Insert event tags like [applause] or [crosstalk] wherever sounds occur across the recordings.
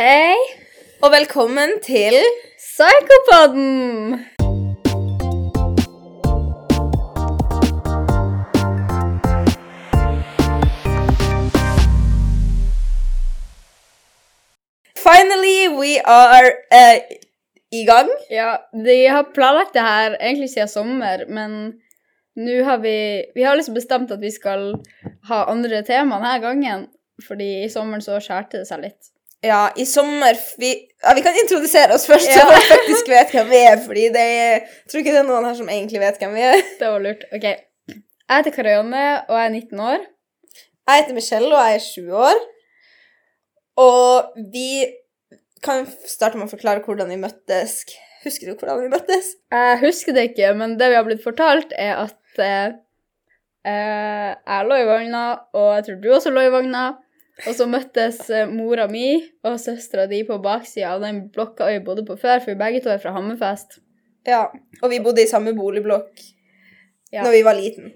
Hei, Og velkommen til Psykopoden! Finally we are eh, i gang. Ja, de har planlagt det her egentlig siden sommer, men nå har vi Vi har liksom bestemt at vi skal ha andre tema denne gangen, fordi i sommeren så skjærte det seg litt. Ja, i sommer vi, ja, vi kan introdusere oss først, Ja. så folk faktisk vet hvem vi er. Fordi det jeg tror ikke det er noen her som egentlig vet hvem vi er. Det var lurt. OK. Jeg heter Karianne, og jeg er 19 år. Jeg heter Michelle, og jeg er 7 år. Og vi kan starte med å forklare hvordan vi møttes. Husker du hvordan vi møttes? Jeg husker det ikke, men det vi har blitt fortalt, er at eh, eh, jeg lå i vogna, og jeg tror du også lå i vogna. Og så møttes eh, mora mi og søstera di på baksida av den blokka vi bodde på før, for vi begge to er fra Hammerfest. Ja. Og vi bodde i samme boligblokk Ja. når vi var liten.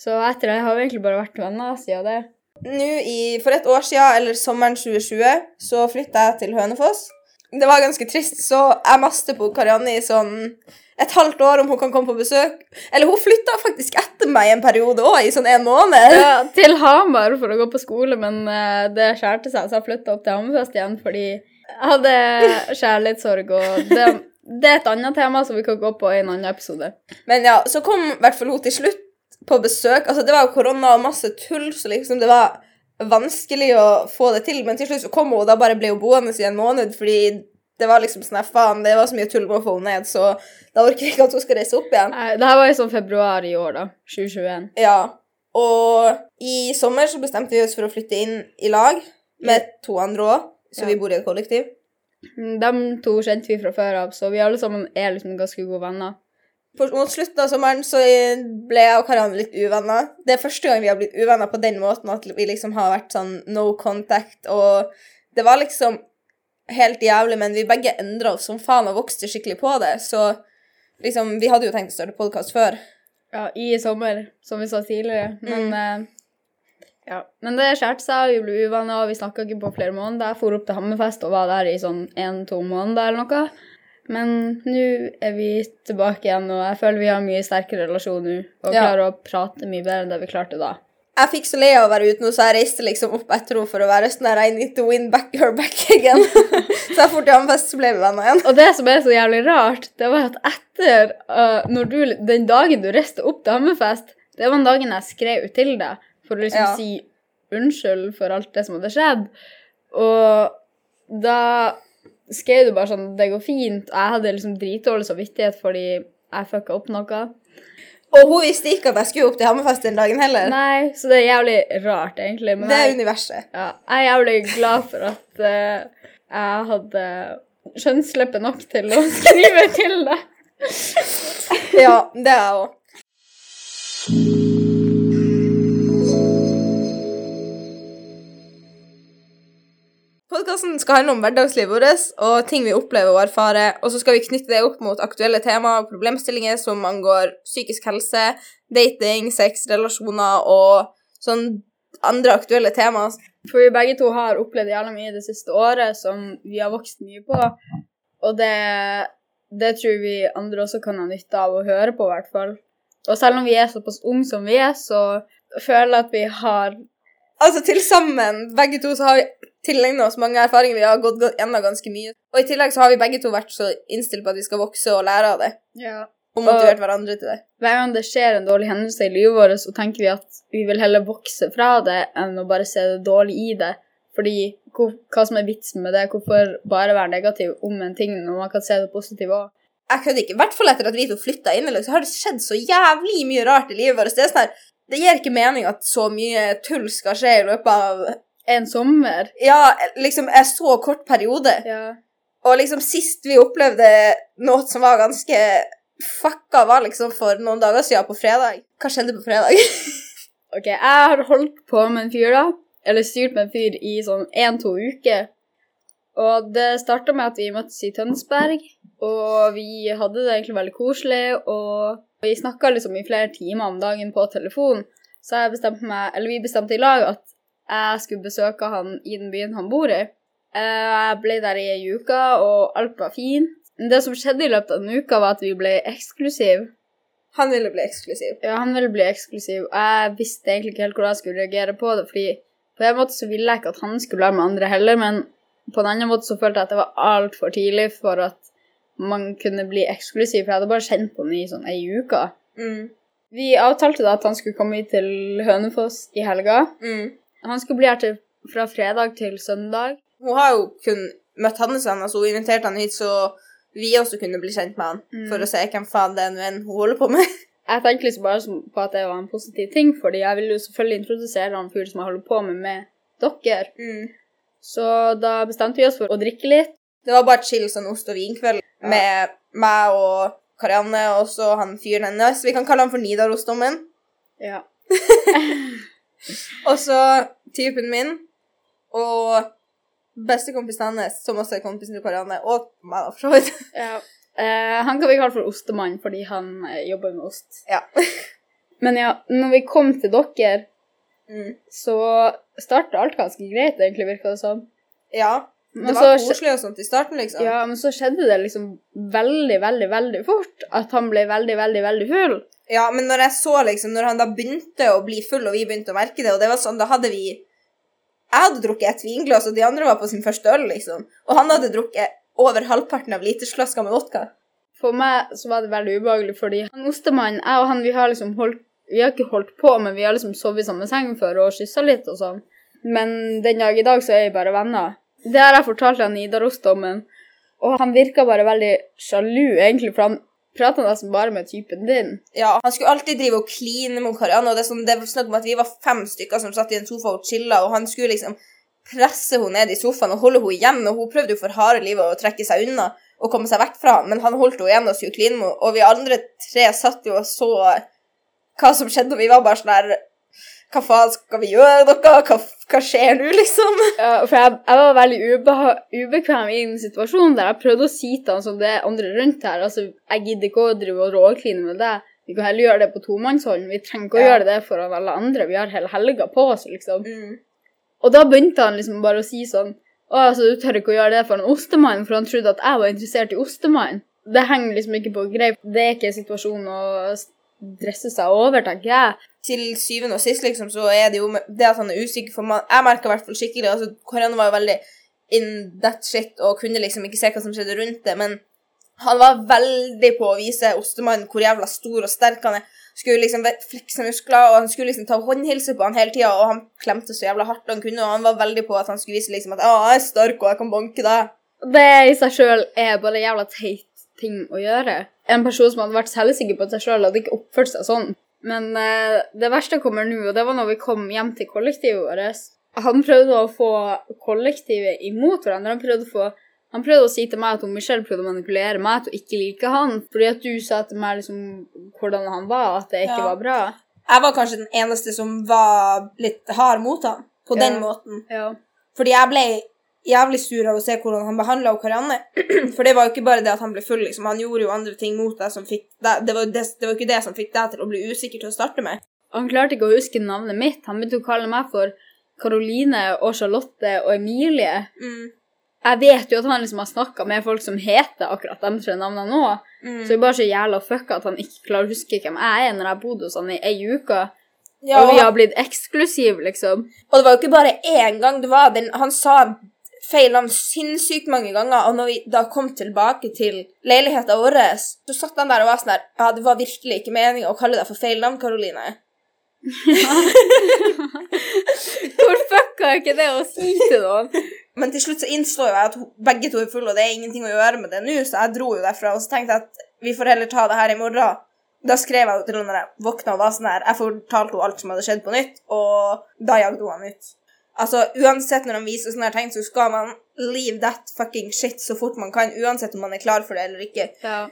Så etter det har vi egentlig bare vært venner siden det. Nå i, For et år siden, eller sommeren 2020, så flytta jeg til Hønefoss. Det var ganske trist, så jeg maste på Karianne i sånn et halvt år om hun kan komme på besøk. Eller hun flytta faktisk etter meg en periode òg, i sånn en måned. Ja, til Hamar for å gå på skole, men eh, det skjærte seg, så jeg flytta opp til Hammerfest igjen fordi jeg hadde kjærlighetssorg, og det, det er et annet tema som vi kan gå på i en annen episode. Men ja, så kom i hvert fall hun til slutt på besøk. Altså, det var jo korona og masse tull, så liksom det var vanskelig å få det til. Men til slutt så kom hun, og da bare ble hun boende i en måned, fordi det var liksom sånn faen, det var så mye tull med å få henne ned, så da orker vi ikke at hun skal reise opp igjen. Nei, det her var i sånn februar i år, da. 2021. Ja. Og i sommer så bestemte vi oss for å flytte inn i lag med to andre òg, så Ja. vi bor i et kollektiv. Mm, De to kjente vi fra før av, så vi alle sammen er liksom ganske gode venner. På, mot slutten av sommeren så ble jeg og Karianne litt uvenner. Det er første gang vi har blitt uvenner på den måten at vi liksom har vært sånn no contact, og det var liksom helt jævlig, men vi begge endra oss som faen og vokste skikkelig på det, så liksom Vi hadde jo tenkt å starte podkast før. Ja, i sommer, som vi sa tidligere. Men Mm. eh, ja. Men det skjærte seg, vi ble uvenner, og vi snakka ikke på flere måneder. Jeg for opp til Hammerfest og var der i sånn én-to måneder eller noe. Men nå er vi tilbake igjen, og jeg føler vi har mye sterkere relasjon nå. Og Ja. klarer å prate mye bedre enn det vi klarte da. Jeg fikk så lei av å være ute nå, så jeg reiste liksom opp etter henne for å være sånn der, I need to win back your back again. [laughs] så jeg for til Hammerfest, så ble vi venner igjen. Og det som er så jævlig rart, det var at etter uh, du, Den dagen du reiste opp til Hammerfest, det var den dagen jeg skrev ut til deg for å liksom Ja. si unnskyld for alt det som hadde skjedd. Og da skrev du bare sånn 'Det går fint', og jeg hadde liksom dritdårlig samvittighet fordi jeg fucka opp noe. Og hun visste ikke at jeg skulle opp til Hammerfest den dagen heller. Nei, så det er jævlig rart, egentlig. Men Det er jeg, universet. ja, jeg er jævlig glad for at uh, jeg hadde skjønnsleppe nok til å [laughs] skrive til deg. Ja, det er jeg òg. Podkasten skal handle om hverdagslivet vårt og ting vi opplever og erfarer, og så skal vi knytte det opp mot aktuelle temaer og problemstillinger som angår psykisk helse, dating, sex, relasjoner og sånn andre aktuelle temaer. For vi begge to har opplevd jævla mye det siste året som vi har vokst mye på. Og det, det tror vi andre også kan ha nytte av å høre på, i hvert fall. Og selv om vi er såpass unge som vi er, så føler jeg at vi har Altså til sammen, begge to, så har vi tilegna oss mange erfaringer. Vi har gått gjennom ganske mye. Og i tillegg så har vi begge to vært så innstilt på at vi skal vokse og lære av det. Ja. Og motivert hverandre til det. Hver gang det skjer en dårlig hendelse i livet vårt, så tenker vi at vi vil heller vokse fra det enn å bare se det dårlig i det. Fordi hvor, hva som er vitsen med det? Hvorfor bare være negativ om en ting når man kan se det positive òg? Jeg kødder ikke. I hvert fall etter at vi to flytta inn, så har det skjedd så jævlig mye rart i livet vårt. Det er sånn her, det gir ikke mening at så mye tull skal skje i løpet av En sommer. Ja, liksom en så kort periode. Ja. Og liksom sist vi opplevde noe som var ganske fucka, var liksom for noen dager siden, på fredag. Hva skjedde på fredag? [laughs] Ok, jeg har holdt på med en fyr da, eller styrt med en fyr i sånn en-to uker. Og det starta med at vi møttes i Tønsberg, og vi hadde det egentlig veldig koselig. Og vi snakka liksom i flere timer om dagen på telefon, så jeg bestemte meg, eller vi bestemte i lag at jeg skulle besøke han i den byen han bor i. Eh, Jeg ble der i ei uke, og alt var fint. Men Det som skjedde i løpet av den uka, var at vi ble eksklusive. Han ville bli eksklusiv. Ja, han ville bli eksklusiv, og jeg visste egentlig ikke helt hvordan jeg skulle reagere på det, fordi på en måte så ville jeg ikke at han skulle være med andre heller, men på en annen måte så følte jeg at det var altfor tidlig for at man kunne bli eksklusiv, for jeg hadde bare kjent på han i sånn ei uke. Mm. Vi avtalte da at han skulle komme hit til Hønefoss i helga. Mm. Han skulle bli her til, fra fredag til søndag. Hun har jo kun møtt hans venner, så hun inviterte han hit så vi også kunne bli kjent med han, Mm. for å se hvem faen det er en venn hun holder på med. [laughs] Jeg tenkte liksom bare på at det var en positiv ting, fordi jeg ville jo selvfølgelig introdusere han fyren som jeg holder på med, med dere. Mm. Så da bestemte vi oss for å drikke litt. Det var bare chill sånn ost- og vinkveld med meg og Karianne og så han fyren hennes. Vi kan kalle han for Nidarosdommen. Ja. [laughs] [laughs] Og så typen min og bestekompisen hans, som også er kompisen til Karianne, og meg, da, for så vidt. [laughs] ja. Eh, han kan vi kalle for Ostemann, fordi han eh, jobber med ost. Ja. [laughs] Men ja, når vi kom til dere, Mm. så starta alt ganske greit, egentlig, virka det som. Ja. Men Det var så, koselig og sånt i starten, liksom. Ja, men så skjedde det liksom veldig, veldig, veldig fort at han ble veldig, veldig, veldig full. Ja, men når jeg så liksom, når han da begynte å bli full, og vi begynte å merke det, og det var sånn, da hadde vi Jeg hadde drukket et vinglass, og de andre var på sin første øl, liksom. Og han hadde drukket over halvparten av litersflaska med vodka. For meg så var det veldig ubehagelig, fordi han ostemannen, jeg og han, vi har liksom holdt Vi har ikke holdt på, men vi har liksom sovet i samme seng før og kyssa litt og sånn. Men den dag i dag så er vi bare venner. Det har jeg fortalt han Nidarosdommen, og han virka bare veldig sjalu, egentlig, for han prata nesten bare med typen din. Ja, Han skulle alltid drive og kline mot Karianne, og det sånn, det var snakk om at vi var fem stykker som satt i en sofa og chilla, og han skulle liksom presse henne ned i sofaen og holde henne igjen, og hun prøvde jo for harde livet å trekke seg unna og komme seg vekk fra han, men han holdt henne igjen og skulle kline med henne, og vi andre tre satt jo og så hva som skjedde, og vi var bare sånn her Hva faen, skal vi gjøre dere? Hva, hva skjer nå, liksom? Ja, for jeg, jeg var veldig ubeha ubekvem i den situasjonen der. Jeg prøvde å si til han som det er andre rundt her. Altså, jeg gidder ikke å drive og råkline med deg. Vi kan heller gjøre det på tomannshånd. Vi trenger ikke å Ja. gjøre det for alle andre. Vi har hele helga på oss, liksom. Mm. Og da begynte han liksom bare å si sånn Å, altså, du tør ikke å gjøre det for en ostemann, for han trodde at jeg var interessert i ostemann. Det henger liksom ikke på greip. Det er ikke situasjonen å dresse seg over, tenker jeg. Til syvende og sist, liksom, så er det jo det at han er usikker for man, Jeg merka i hvert fall skikkelig altså, Karianne var jo veldig in that shit og kunne liksom ikke se hva som skjedde rundt det, men han var veldig på å vise ostemannen hvor jævla stor og sterk han er. Skulle liksom flekse muskler, og han skulle liksom ta håndhilse på han hele tida, og han klemte så jævla hardt han kunne, og han var veldig på at han skulle vise liksom at «Å, jeg er sterk, og jeg kan banke deg. Det i seg sjøl er bare jævla teit ting å gjøre. En person som hadde vært selvsikker på seg sjøl, hadde ikke oppført seg sånn. Men eh, det verste kommer nå, og det var når vi kom hjem til kollektivet vårt. Han prøvde å få kollektivet imot hverandre. Han prøvde å få han prøvde å si til meg at hun Michelle prøvde å manipulere meg til å ikke like han, fordi at du sa til meg liksom hvordan han var, at det ikke Ja. var bra. Jeg var kanskje den eneste som var litt hard mot han på den måten. Ja. Fordi jeg ble jævlig sur av å se hvordan han behandla Karianne. [clears throat] For det var jo ikke bare det at han ble full, liksom. Han gjorde jo andre ting mot deg som fikk deg Det var det, det var ikke det som fikk deg til å bli usikker til å starte med. Han klarte ikke å huske navnet mitt. Han begynte å kalle meg for Karoline og Charlotte og Emilie. Mm. Jeg vet jo at han liksom har snakka med folk som heter akkurat de tre navnene nå. Mm. Så det er bare så jævla fucka at han ikke klarer å huske hvem jeg er når jeg bodde hos han i ei uke. Ja, og vi har blitt eksklusive, liksom. og det var jo ikke bare én gang. Det var den, han sa feil navn sinnssykt mange ganger, og når vi da kom tilbake til leiligheten vår, så satt han der og var sånn her Ja, det var virkelig ikke meninga å kalle deg for feil navn, Karoline. [laughs] Hvor fucka er ikke det å si til noen? Men til slutt så innså jeg at begge to er fulle, og det er ingenting å gjøre med det nå, så jeg dro jo derfra, og så tenkte jeg at vi får heller ta det her i morgen. Da skrev jeg jo til henne når jeg våkna og var sånn her Jeg fortalte henne alt som hadde skjedd på nytt, og da jagde hun han ut. Altså, uansett når man viser sånne her tegn, så skal man leave that fucking shit så fort man kan, uansett om man er klar for det eller ikke. Ja.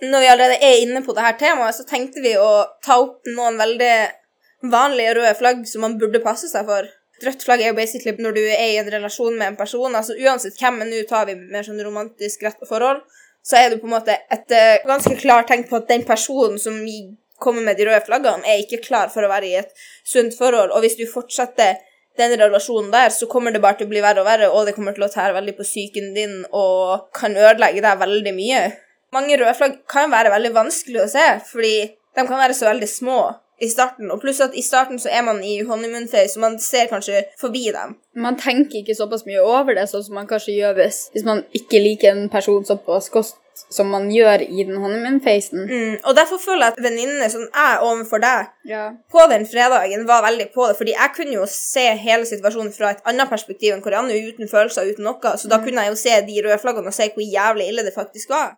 Når vi allerede er inne på det her temaet, så tenkte vi å ta opp noen veldig vanlige røde flagg som man burde passe seg for. Rødt flagg er jo basically når du er i en relasjon med en person, altså uansett hvem, men nå tar vi mer sånn romantisk rett forhold, så er det på en måte et eh, ganske klart tegn på at den personen som kommer med de røde flaggene, er ikke klar for å være i et sunt forhold. Og hvis du fortsetter den relasjonen der, så kommer det bare til å bli verre og verre, og det kommer til å tære veldig på psyken din og kan ødelegge deg veldig mye. Mange røde flagg kan være veldig vanskelig å se, fordi de kan være så veldig små i starten. Og pluss at i starten så er man i honeymoon phase, så man ser kanskje forbi dem. Man tenker ikke såpass mye over det, sånn som man kanskje gjør hvis, hvis man ikke liker en person såpass godt som man gjør i den honeymoon-phasen. Mm, og derfor føler jeg at venninnene som er overfor deg Ja. på den fredagen, var veldig på det. Fordi jeg kunne jo se hele situasjonen fra et annet perspektiv enn Karianne, uten følelser, uten noe. Så da kunne jeg jo se de røde flaggene og se hvor jævlig ille det faktisk var.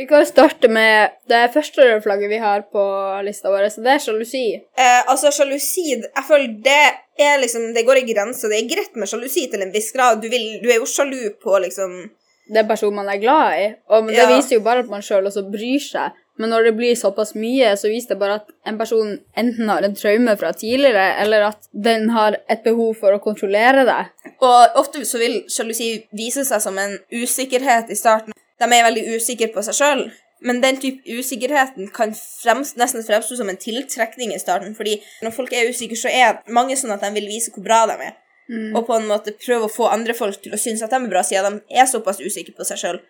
Vi kan starte med det første røde flagget vi har på lista vår, så det er sjalusi. Eh, altså, sjalusi Jeg føler det er liksom Det går i grenser. Det er greit med sjalusi til en viss grad. Du, vil, du er jo sjalu på liksom Den personen man er glad i. Og det Ja. viser jo bare at man sjøl også bryr seg. Men når det blir såpass mye, så viser det bare at en person enten har en traume fra tidligere, eller at den har et behov for å kontrollere det. Og ofte så vil sjalusi vise seg som en usikkerhet i starten. De er veldig usikre på seg sjøl. Men den type usikkerheten kan fremst, nesten fremstå som en tiltrekning i starten. fordi når folk er usikre, så er mange sånn at de vil vise hvor bra de er. Og på en måte prøve å få andre folk til å synes at de er bra, siden de er såpass usikre på seg sjøl.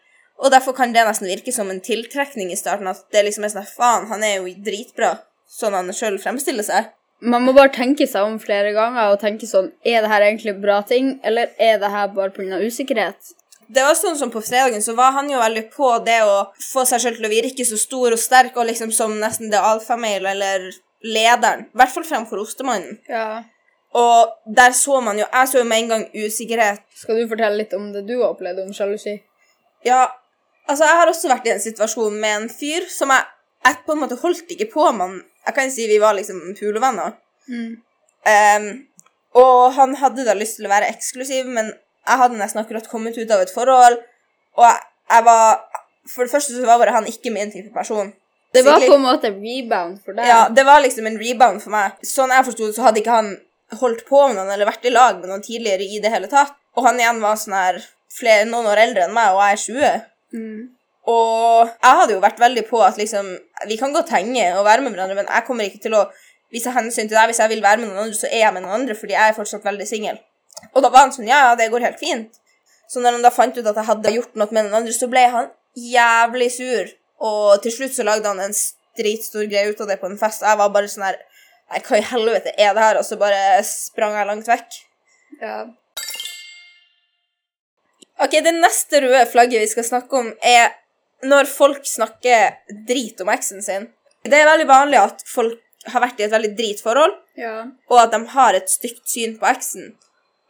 Og derfor kan det nesten virke som en tiltrekning i starten. At det liksom er sånn faen, han er jo dritbra, sånn han sjøl fremstiller seg. Man må bare tenke seg om flere ganger og tenke sånn Er det her egentlig bra ting, eller er det her bare pga. usikkerhet? Det var sånn som På fredagen så var han jo veldig på det å få seg selv til å virke så stor og sterk og liksom som nesten det alfamail eller lederen. I hvert fall fremfor ostemannen. Ja. Og der så man jo Jeg så jo med en gang usikkerhet. Skal du fortelle litt om det du har opplevd om sjalusi? Ja, altså jeg har også vært i en situasjon med en fyr som jeg, jeg på en måte holdt ikke på med. Jeg kan si vi var liksom pulevenner. Ehm, og han hadde da lyst til å være eksklusiv, men jeg hadde nesten akkurat kommet ut av et forhold, og jeg, jeg var For det første så var bare han ikke min type person. Det var på en måte rebound for deg. Ja, det var liksom en rebound for meg. Sånn jeg forsto det, så hadde ikke han holdt på med noen eller vært i lag med noen tidligere i det hele tatt. Og han igjen var sånn her flere, noen år eldre enn meg, og jeg er 20. Mm. Og jeg hadde jo vært veldig på at liksom Vi kan godt henge og være med hverandre, men jeg kommer ikke til å vise hensyn til deg. Hvis jeg vil være med noen andre, så er jeg med noen andre, fordi jeg er fortsatt veldig singel. Og da var han sånn Ja, ja, det går helt fint. Så når han da fant ut at jeg hadde gjort noe med den andre, så ble han jævlig sur. Og til slutt så lagde han en dritstor greie ut av det på en fest. Jeg var bare sånn her Nei, hva i helvete er det her? Og så bare sprang jeg langt vekk. Ja. Ok, Det neste røde flagget vi skal snakke om, er når folk snakker drit om eksen sin. Det er veldig vanlig at folk har vært i et veldig dritforhold, ja. og at de har et stygt syn på eksen.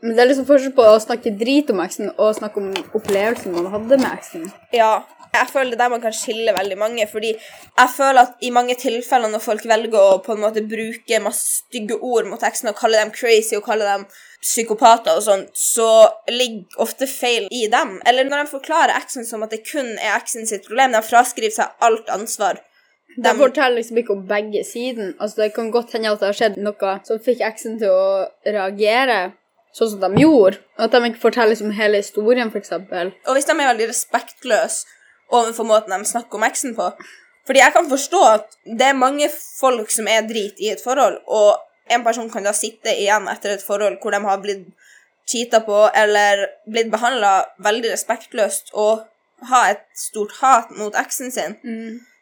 Men det er liksom forskjell på å snakke drit om eksen og snakke om opplevelsen man hadde med eksen. Ja, jeg føler det er der man kan skille veldig mange, fordi jeg føler at i mange tilfeller når folk velger å på en måte bruke masse stygge ord mot eksen og kalle dem crazy og kalle dem psykopater og sånn, så ligger ofte feil i dem. Eller når de forklarer eksen som at det kun er eksen sitt problem, de fraskriver seg alt ansvar. De forteller liksom ikke om begge siden. Altså, det kan godt hende at det har skjedd noe som fikk eksen til å reagere sånn som de gjorde. At de ikke forteller liksom hele historien, f.eks. Og hvis de er veldig respektløse overfor måten de snakker om eksen på Fordi jeg kan forstå at det er mange folk som er drit i et forhold, og en person kan da sitte igjen etter et forhold hvor de har blitt cheata på eller blitt behandla veldig respektløst og ha et stort hat mot eksen sin.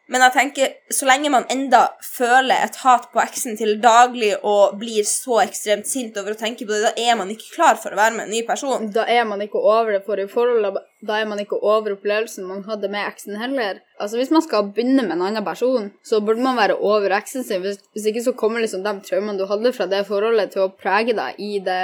Men jeg tenker, så lenge man enda føler et hat på eksen til daglig og blir så ekstremt sint over å tenke på det, da er man ikke klar for å være med en ny person. Da er man ikke over det forrige forholdet. Da er man ikke over opplevelsen man hadde med eksen heller. Altså Hvis man skal begynne med en annen person, så burde man være over eksen sin. Hvis, hvis ikke så kommer liksom de traumene du hadde fra det forholdet, til å prege deg i det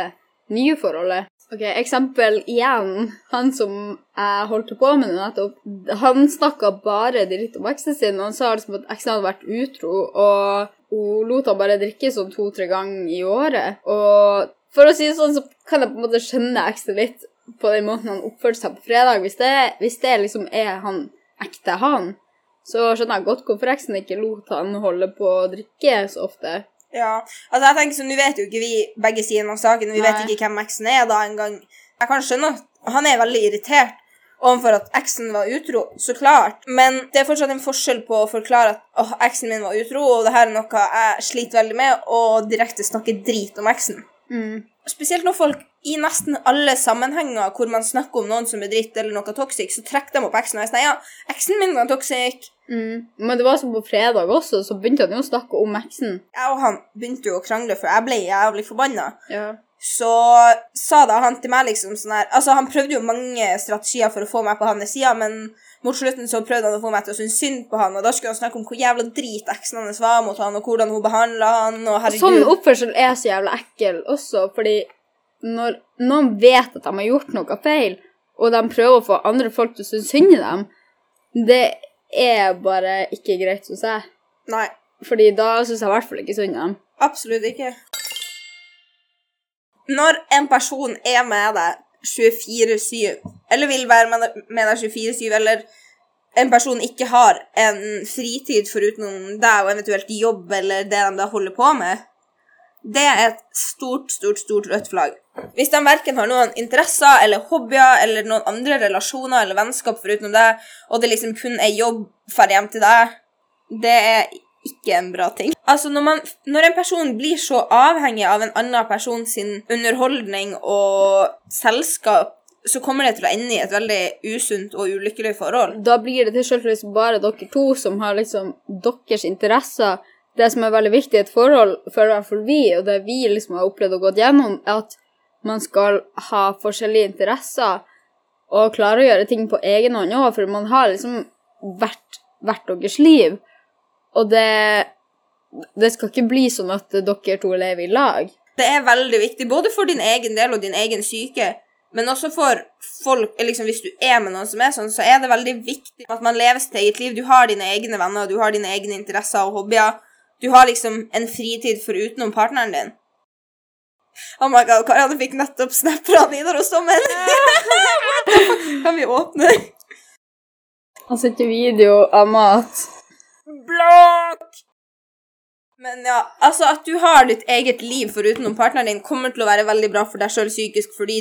nye forholdet. Ok, Eksempel igjen. Han som jeg holdt på med nettopp, han snakka bare dritt om eksen sin. og Han sa liksom at eksen hadde vært utro, og hun lot han bare drikke sånn to-tre ganger i året. Og for å si det sånn, så kan jeg på en måte skjønne eksen litt på den måten han oppførte seg på fredag. Hvis det, hvis det liksom er han ekte han, så skjønner jeg godt hvorfor eksen ikke lot han holde på å drikke så ofte. Ja, altså jeg tenker sånn, Nå vet jo ikke vi begge sidene av saken. Vi vet ikke hvem eksen er da engang. Jeg kan skjønne at han er veldig irritert. overfor at eksen var utro, så klart. Men det er fortsatt en forskjell på å forklare at åh, eksen min var utro, og det her er noe jeg sliter veldig med, og direkte snakke drit om eksen. Mm. Spesielt når folk i nesten alle sammenhenger hvor man snakker om noen som er dritt eller noe toxic, så trekker de opp eksen og er sånn Ja, eksen min var toxic. Mm. Men det var som på fredag også, så begynte han jo å snakke om eksen. Jeg og han begynte jo å krangle, for jeg ble jævlig forbanna. Ja. Så sa da han til meg liksom sånn her Altså, han prøvde jo mange strategier for å få meg på hans side, men mot slutten så prøvde han å få meg til å synes synd på han, og da skulle han snakke om hvor jævla drit eksen hans var mot han, og hvordan hun behandla han, og herregud Sånn oppførsel er så jævla ekkel også, fordi når noen vet at de har gjort noe feil, og de prøver å få andre folk til å synes synd i dem, det er bare ikke greit, syns jeg. Nei, Fordi da syns jeg i hvert fall ikke synd i dem. absolutt ikke. Når en person er med deg 24-7, eller vil være med deg 24-7, eller en person ikke har en fritid foruten deg og eventuelt jobb eller det de da holder på med, det er et stort, stort, stort rødt flagg. Hvis de verken har noen interesser eller hobbyer eller noen andre relasjoner eller vennskap foruten det, og det liksom kun er jobb for hjem til deg, det er ikke en bra ting. Altså, når, man, når en person blir så avhengig av en annen person sin underholdning og selskap, så kommer det til å ende i et veldig usunt og ulykkelig forhold. Da blir det til slutt bare dere to som har liksom deres interesser. Det som er veldig viktig i et forhold, for i hvert fall vi, og det vi liksom har opplevd og gått gjennom, er at man skal ha forskjellige interesser og klare å gjøre ting på egen hånd òg, for man har liksom hvert, hvert deres liv. Og det, det skal ikke bli sånn at dere to lever i lag. Det er veldig viktig, både for din egen del og din egen syke, men også for folk liksom Hvis du er med noen som er sånn, så er det veldig viktig at man lever sitt eget liv. Du har dine egne venner, du har dine egne interesser og hobbyer. Du har liksom en fritid forutenom partneren din. Oh my god, Karianne fikk nettopp snap fra Nidar og Sommer. [laughs] kan vi åpne? Han sendte video av mat. Blokk! Men ja, altså at du har ditt eget liv forutenom partneren din, kommer til å være veldig bra for deg sjøl psykisk, fordi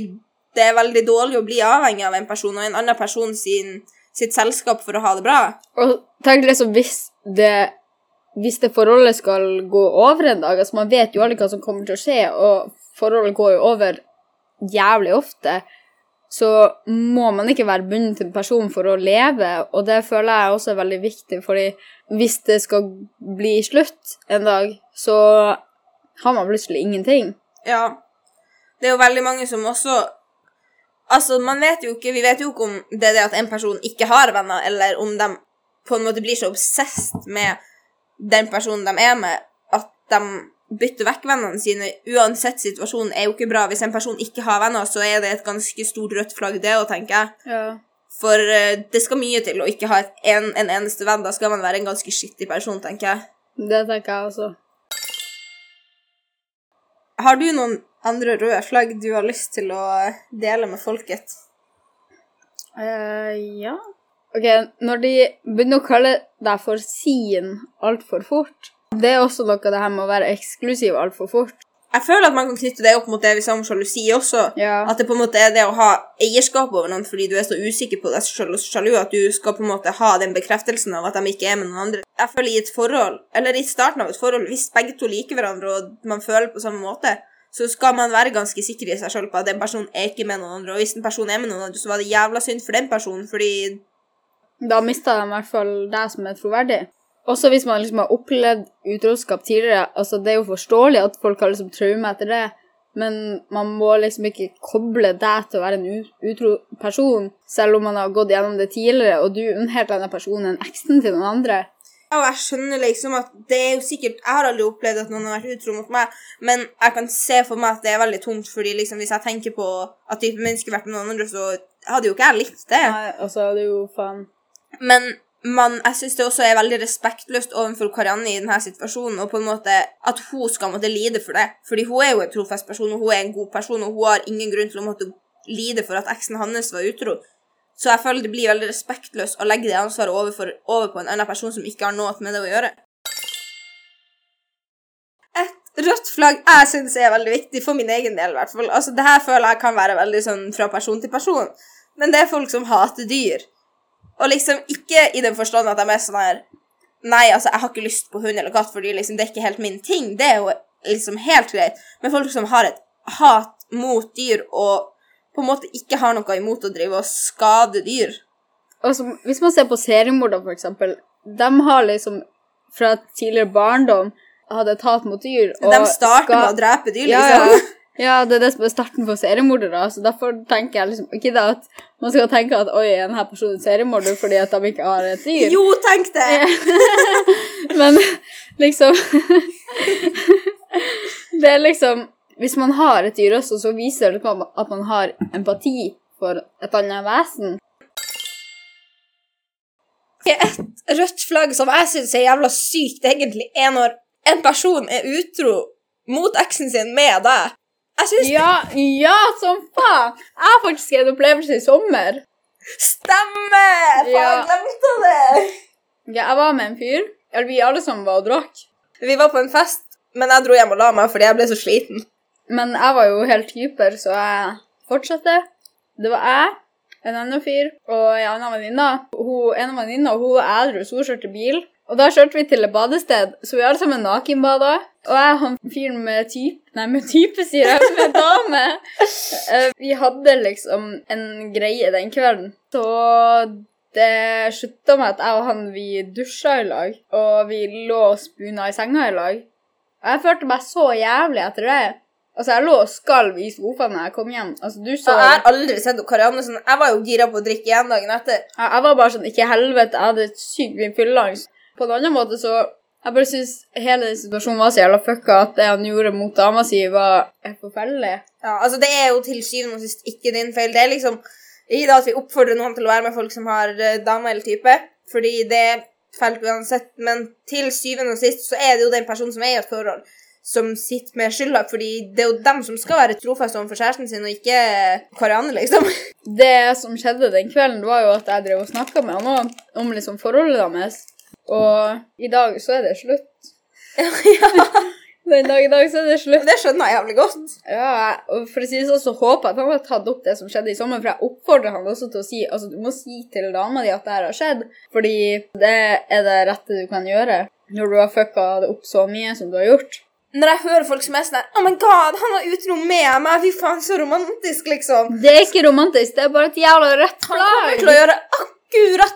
det er veldig dårlig å bli avhengig av en person og en annen person sin, sitt selskap for å ha det bra. Og tenk liksom hvis det hvis det forholdet skal gå over en dag altså Man vet jo aldri hva som kommer til å skje, og forholdet går jo over jævlig ofte. Så må man ikke være bundet til en person for å leve, og det føler jeg også er veldig viktig, fordi hvis det skal bli slutt en dag, så har man plutselig ingenting. Ja. Det er jo veldig mange som også Altså, man vet jo ikke Vi vet jo ikke om det er det at en person ikke har venner, eller om de på en måte blir så obsessed med den personen de er med, at de bytter vekk vennene sine. Uansett situasjonen er jo ikke bra. Hvis en person ikke har venner, så er det et ganske stort rødt flagg, det òg, tenker jeg. Ja. For eh, det skal mye til å ikke ha en, en eneste venn. Da skal man være en ganske skittig person, tenker jeg. Det tenker jeg også. Har du noen andre røde flagg du har lyst til å dele med folket? Eh, ja. Ok, når de begynner å kalle deg for sin altfor fort, det er også noe det her med å være eksklusiv altfor fort. Jeg føler at man kan knytte det opp mot det vi sa om sjalusi også. Ja. At det på en måte er det å ha eierskap over noen fordi du er så usikker på deg selv og sjalu at du skal på en måte ha den bekreftelsen av at de ikke er med noen andre. Jeg føler i et forhold, eller i starten av et forhold, hvis begge to liker hverandre og man føler på samme måte, så skal man være ganske sikker i seg selv på at den personen er ikke med noen andre. Og hvis en person er med noen andre, så var det jævla synd for den personen, fordi Da mista de i hvert fall deg som er troverdig. Også hvis man liksom har opplevd utroskap tidligere. altså Det er jo forståelig at folk har liksom traume etter det, men man må liksom ikke koble deg til å være en utro person, selv om man har gått gjennom det tidligere, og du unnhelt denne personen en eksen til noen andre. Ja, og jeg skjønner liksom at det er jo sikkert Jeg har aldri opplevd at noen har vært utro mot meg, men jeg kan se for meg at det er veldig tungt, fordi liksom hvis jeg tenker på at type har vært med noen andre, så hadde jo ikke jeg likt det. Nei, altså, det er jo faen Men man, jeg syns det også er veldig respektløst overfor Karianne i denne situasjonen, og på en måte at hun skal måtte lide for det. Fordi hun er jo en trofast person, og hun er en god person, og hun har ingen grunn til å måtte lide for at eksen hans var utro. Så jeg føler det blir veldig respektløst å legge det ansvaret over, for, over på en annen person som ikke har noe med det å gjøre. Et rødt flagg jeg syns er veldig viktig, for min egen del i hvert fall. Altså, det her føler jeg kan være veldig sånn fra person til person. men det er folk som hater dyr. Og liksom ikke i den forstand at de er sånn her Nei, altså, jeg har ikke lyst på hund eller katt, fordi liksom, det er ikke helt min ting. Det er jo liksom helt greit. Men folk som har et hat mot dyr, og på en måte ikke har noe imot å drive og skade dyr Altså, hvis man ser på seriemorder, for eksempel, de har liksom fra tidligere barndom hatt et hat mot dyr. De starter med å drepe dyr, liksom. ja. Ja, det er det som er starten på seriemordere. Så derfor tenker jeg liksom ikke det at man skal tenke at oi, er denne personen seriemorder fordi at de ikke har et dyr. Jo, tenk det! [laughs] Men liksom [laughs] Det er liksom Hvis man har et dyr også, så viser det på at man har empati for et annet vesen. Et rødt flagg som jeg syns er jævla sykt, egentlig, er når en person er utro mot eksen sin med deg. Jeg syns Ja, ja, som faen! Jeg har faktisk en opplevelse i sommer. stemmer! Faen, Ja. jeg glemte det! Ja, jeg var med en fyr. Eller vi alle sammen var og drakk. Vi var på en fest, men jeg dro hjem og la meg fordi jeg ble så sliten. Men jeg var jo helt hyper, så jeg fortsatte. Det var jeg, en annen fyr og en annen venninne. En av venninnene hun var edru, så hun kjørte bil. Og da kjørte vi til et badested, så vi alle sammen nakenbada. Og jeg han fyren med type Nei, med type, sier jeg, med dame. [laughs] Eh, vi hadde liksom en greie den kvelden. Så det slutta med at jeg og han vi dusja i lag, og vi lå og spuna i senga i lag. Og jeg følte meg så jævlig etter det. Altså, jeg lå og skalv i sofaen da jeg kom hjem. Altså, du så Så jeg har aldri sett Karianne sånn Jeg var jo gira på å drikke igjen dagen etter. Jeg, jeg var bare sånn Ikke helvete, jeg hadde sykt mye fylleangst. På en annen måte så Jeg bare syns hele den situasjonen var så jævla fucka at det han gjorde mot dama si, var helt forferdelig. Ja, altså Det er jo til syvende og sist ikke din feil. Det er liksom ikke det at vi oppfordrer noen til å være med folk som har uh, dame eller type, fordi det er fælt uansett, men til syvende og sist så er det jo den personen som er i et forhold, som sitter med skylda, fordi det er jo dem som skal være trofast overfor kjæresten sin, og ikke Karianne, liksom. Det som skjedde den kvelden, var jo at jeg drev og snakka med han om, om liksom forholdet deres. Og i dag så er det slutt. [laughs] ja, [laughs] Den dag i dag så er det slutt. Det skjønner jeg jævlig godt. Ja, og for å si det sånn, så håper jeg at han har tatt opp det som skjedde i sommer, for jeg oppfordrer han også til å si Altså, du må si til dama di at det her har skjedd, fordi det er det rette du kan gjøre når du har fucka det opp så mye som du har gjort. Når jeg hører folk som er sånn Oh my god, han var utro med meg! Fy faen, så romantisk, liksom. Det er ikke romantisk, det er bare et jævla rødt Han kommer til å gjøre akkurat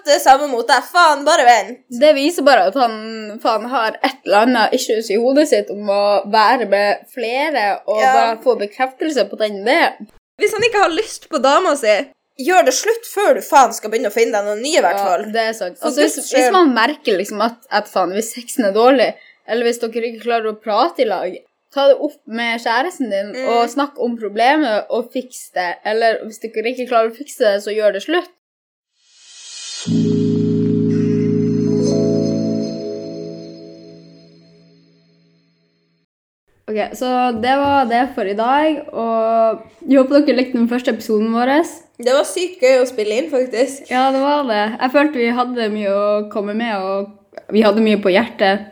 det samme mot deg. Faen, bare vent. Det viser bare at han faen har et eller annet issues i hodet sitt om å være med flere og Ja. bare få bekreftelse på den ideen. Hvis han ikke har lyst på dama si, gjør det slutt før du faen skal begynne å finne deg noen nye, i hvert fall. Ja, det er sant. Altså, hvis, hvis man merker liksom at, at faen, hvis sexen er dårlig, eller hvis dere ikke klarer å prate i lag, ta det opp med kjæresten din Mm. og snakk om problemet og fiks det. Eller hvis dere ikke klarer å fikse det, så gjør det slutt. Ok, så det var det for i dag, og jeg håper dere likte den første episoden vår. Det var sykt gøy å spille inn, faktisk. Ja, det var det. Jeg følte vi hadde mye å komme med, og vi hadde mye på hjertet.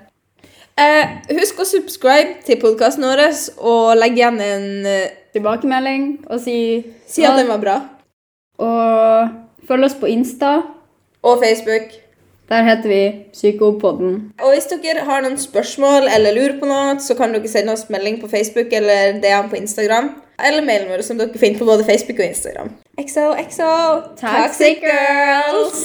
Eh, husk å subscribe til podkasten vår og legge igjen en eh, Tilbakemelding og si Si at den var bra. Og følg oss på Insta. Og Facebook. Der heter vi Psykopodden. Og hvis dere har noen spørsmål eller lurer på noe, så kan dere sende oss melding på Facebook eller DM på Instagram. Eller mailen vår, som dere finner på både Facebook og Instagram. XOXO Toxic Girls.